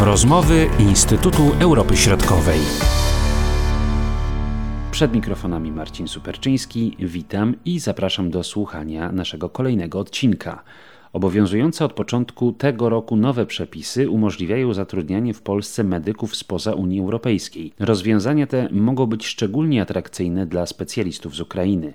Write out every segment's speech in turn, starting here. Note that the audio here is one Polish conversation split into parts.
Rozmowy Instytutu Europy Środkowej. Przed mikrofonami Marcin Superczyński. Witam i zapraszam do słuchania naszego kolejnego odcinka. Obowiązujące od początku tego roku nowe przepisy umożliwiają zatrudnianie w Polsce medyków spoza Unii Europejskiej. Rozwiązania te mogą być szczególnie atrakcyjne dla specjalistów z Ukrainy.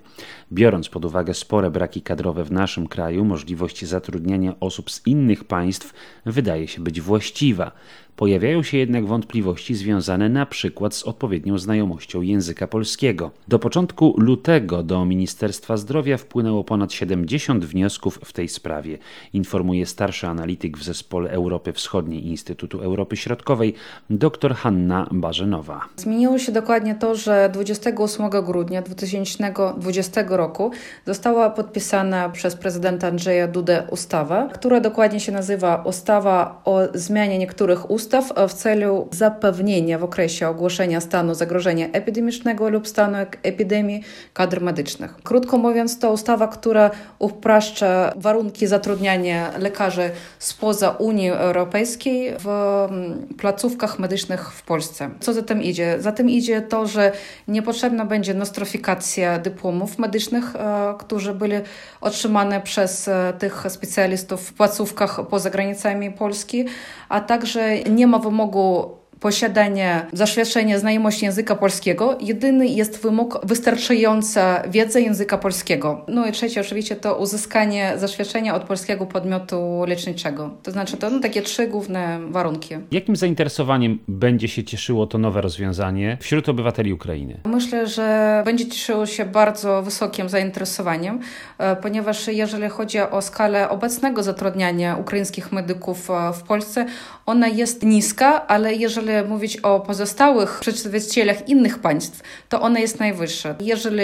Biorąc pod uwagę spore braki kadrowe w naszym kraju, możliwość zatrudniania osób z innych państw wydaje się być właściwa. Pojawiają się jednak wątpliwości związane na przykład z odpowiednią znajomością języka polskiego. Do początku lutego do Ministerstwa Zdrowia wpłynęło ponad 70 wniosków w tej sprawie, informuje starszy analityk w zespole Europy Wschodniej Instytutu Europy Środkowej dr Hanna Barzenowa. Zmieniło się dokładnie to, że 28 grudnia 2020 roku została podpisana przez prezydenta Andrzeja Dudę ustawa, która dokładnie się nazywa Ustawa o zmianie niektórych ustaw ustaw w celu zapewnienia w okresie ogłoszenia stanu zagrożenia epidemicznego lub stanu epidemii kadr medycznych. Krótko mówiąc, to ustawa, która upraszcza warunki zatrudniania lekarzy spoza Unii Europejskiej w mm, placówkach medycznych w Polsce. Co za tym idzie? Za tym idzie to, że niepotrzebna będzie nostrofikacja dyplomów medycznych, e, którzy byli otrzymane przez e, tych specjalistów w placówkach poza granicami Polski, a także nie ma wymogu posiadanie zaświadczenia znajomości języka polskiego. Jedyny jest wymóg wystarczająca wiedza języka polskiego. No i trzecie oczywiście to uzyskanie zaświadczenia od polskiego podmiotu leczniczego. To znaczy to no, takie trzy główne warunki. Jakim zainteresowaniem będzie się cieszyło to nowe rozwiązanie wśród obywateli Ukrainy? Myślę, że będzie cieszyło się bardzo wysokim zainteresowaniem, e, ponieważ jeżeli chodzi o skalę obecnego zatrudniania ukraińskich medyków e, w Polsce, ona jest niska, ale jeżeli mówić o pozostałych przedstawicielach innych państw, to ona jest najwyższa. Jeżeli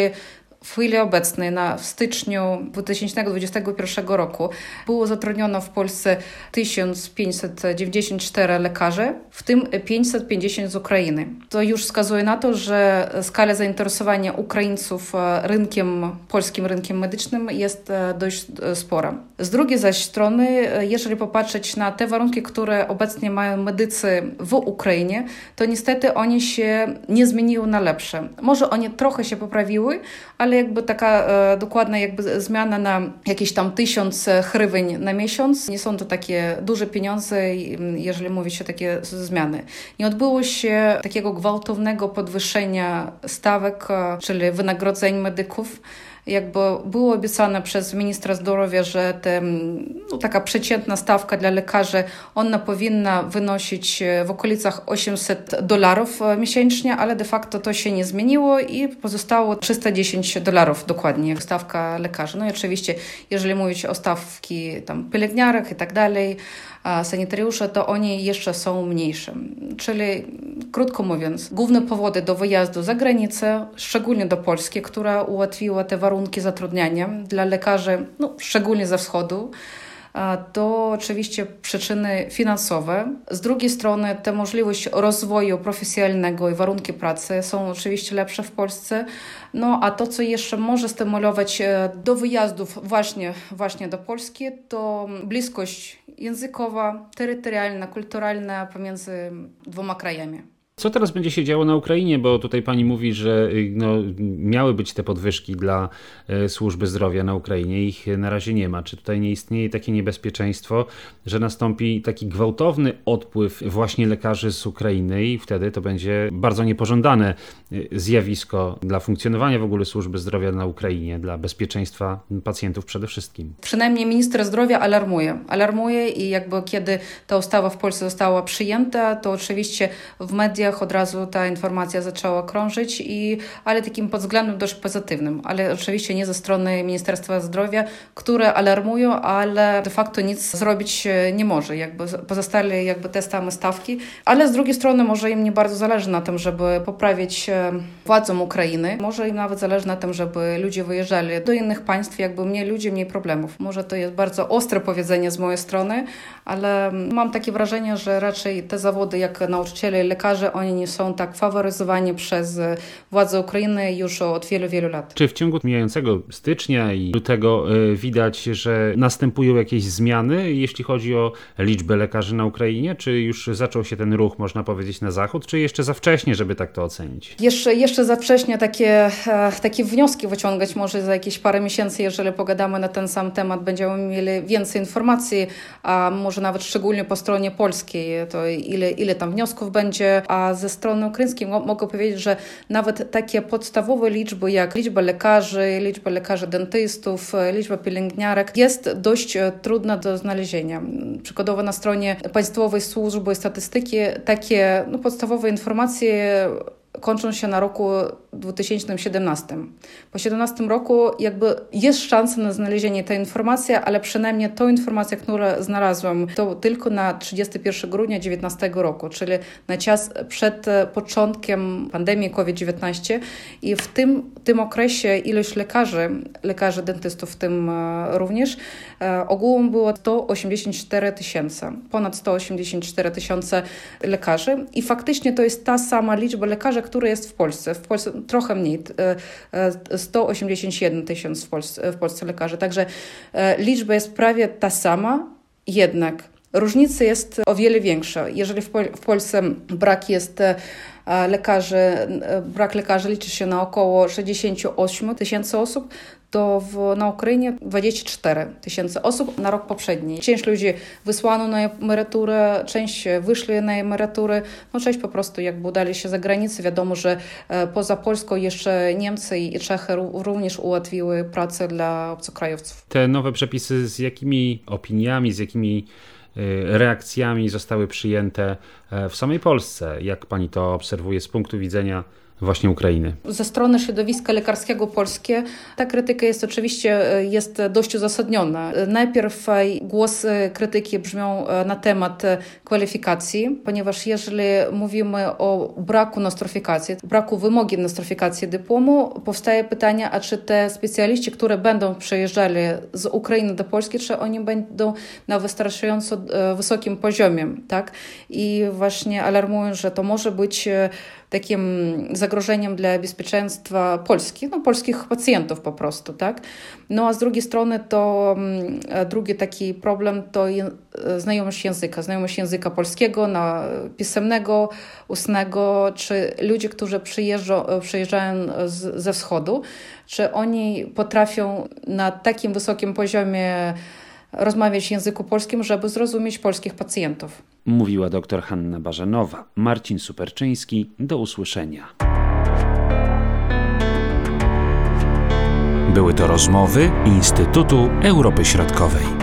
w chwili obecnej, na, w styczniu 2021 roku, było zatrudniono w Polsce 1594 lekarzy, w tym 550 z Ukrainy. To już wskazuje na to, że skala zainteresowania Ukraińców e, rynkiem, polskim rynkiem medycznym jest e, dość e, spora. Z drugiej zaś strony, jeżeli popatrzeć na te warunki, które obecnie mają medycy w Ukrainie, to niestety oni się nie zmieniły na lepsze. Może one trochę się poprawiły, ale ale jakby taka e, dokładna jakby zmiana na jakieś tam tysiąc hrywyń na miesiąc. Nie są to takie duże pieniądze, jeżeli mówi się takie zmiany. Nie odbyło się takiego gwałtownego podwyższenia stawek, e, czyli wynagrodzeń medyków jakby było obiecane przez ministra zdrowia, że te, no, taka przeciętna stawka dla lekarzy, ona powinna wynosić e, w okolicach 800 dolarów e, miesięcznie, ale de facto to się nie zmieniło i pozostało 310 dolarów dokładnie stawka lekarzy. No i oczywiście, jeżeli mówić o stawki tam pielęgniarek i tak dalej, sanitariusze, to oni jeszcze są mniejsze. Czyli krótko mówiąc, główne powody do wyjazdu za granicę, szczególnie do Polski, która ułatwiła te warunki zatrudniania dla lekarzy, no, szczególnie ze wschodu, to oczywiście przyczyny finansowe. Z drugiej strony, te możliwość rozwoju profesjonalnego i warunki pracy są oczywiście lepsze w Polsce. No a to, co jeszcze może stymulować e, do wyjazdów właśnie, właśnie do Polski, to bliskość językowa, terytorialna, kulturalna pomiędzy dwoma krajami. Co teraz będzie się działo na Ukrainie? Bo tutaj pani mówi, że y, no, miały być te podwyżki dla e, służby zdrowia na Ukrainie. Ich na razie nie ma. Czy tutaj nie istnieje takie niebezpieczeństwo, że nastąpi taki gwałtowny odpływ właśnie lekarzy z Ukrainy i wtedy to będzie bardzo niepożądane y, zjawisko dla funkcjonowania w ogóle służby zdrowia na Ukrainie, dla bezpieczeństwa pacjentów przede wszystkim? Przynajmniej minister zdrowia alarmuje. Alarmuje i jakby kiedy ta ustawa w Polsce została przyjęta, to oczywiście w mediach mediach od razu ta informacja zaczęła krążyć, i, ale takim pod względem dość pozytywnym, ale oczywiście nie ze strony Ministerstwa Zdrowia, które alarmują, ale de facto nic zrobić nie może, jakby pozostali jakby te same stawki, ale z drugiej strony może im nie bardzo zależy na tym, żeby poprawić e, władzom Ukrainy. Może im nawet zależy na tym, żeby ludzie wyjeżdżali do innych państw, jakby mniej ludzi, mniej problemów. Może to jest bardzo ostre powiedzenie z mojej strony, ale mam takie wrażenie, że raczej te zawody jak nauczyciele i lekarze, oni nie są tak faworyzowani przez władze Ukrainy już od wielu, wielu lat. Czy w ciągu mijającego stycznia i lutego e, widać, że następują jakieś zmiany, jeśli chodzi o liczbę lekarzy na Ukrainie? Czy już zaczął się ten ruch, można powiedzieć, na zachód, czy jeszcze za wcześnie, żeby tak to ocenić? Jeszcze, jeszcze za wcześnie takie, e, takie wnioski wyciągać może za jakieś parę miesięcy, jeżeli pogadamy na ten sam temat, będziemy mieli więcej informacji, a może nawet szczególnie po stronie polskiej, to ile, ile tam wniosków będzie, a ze strony ukraińskiej mogę powiedzieć, że nawet takie podstawowe liczby, jak liczba lekarzy, liczba lekarzy dentystów, liczba pielęgniarek jest dość e, trudna do znalezienia. Przykładowo na stronie Państwowej Służby Statystyki takie no, podstawowe informacje kończą się na roku 2017. Po 2017 roku jakby jest szansa na znalezienie tej informacji, ale przynajmniej tą informację, którą znalazłam, to tylko na 31 grudnia 2019 roku, czyli na czas przed początkiem pandemii COVID-19 i w tym, tym okresie ilość lekarzy, lekarzy dentystów w tym e, również, e, ogółem było 184 tysiące, ponad 184 tysiące lekarzy i faktycznie to jest ta sama liczba lekarzy, która jest w Polsce. W Polsce trochę mniej, 181 e, tysięcy w Polsce, w Polsce lekarzy. Także e, liczba jest prawie ta sama, jednak różnica jest o wiele większa. Jeżeli w, Pol w Polsce brak jest e, lekarzy, brak lekarzy liczy się na około 68 tysięcy osób, to w, na Ukrainie 24 tysięcy osób na rok poprzedni. Część ludzi wysłano na emeryturę, część wyszli na emerytury, no część po prostu jakby udali się za granicę. Wiadomo, że e, poza Polską jeszcze Niemcy i Czechy również ułatwiły pracę dla obcokrajowców. Te nowe przepisy z jakimi opiniami, z jakimi e, reakcjami zostały przyjęte w samej Polsce? Jak pani to obserwuje z punktu widzenia właśnie Ukrainy. Ze strony środowiska lekarskiego polskie ta krytyka jest oczywiście e, jest dość uzasadniona. Najpierw e, głosy krytyki brzmią e, na temat kwalifikacji, ponieważ jeżeli mówimy o braku nostryfikacji, braku wymogi nostryfikacji dyplomu, powstaje pytanie, a czy te specjaliści, które będą przejeżdżali z Ukrainy do Polski, czy oni będą na wystarczająco wysokim poziomie, tak? I właśnie alarmują, że to może być takim zagrożeniem dla bezpieczeństwa Polski, no polskich pacjentów po prostu, tak? No a z drugiej strony to mm, drugi taki problem to znajomość języka, znajomość języka polskiego, na pisemnego, ustnego, czy ludzie, którzy przyjeżdżą, przyjeżdżają z, ze wschodu, czy oni potrafią na takim wysokim poziomie rozmawiać w języku polskim, żeby zrozumieć polskich pacjentów. Mówiła dr Hanna Barzanowa. Marcin Superczyński. Do usłyszenia. Były to rozmowy Instytutu Europy Środkowej.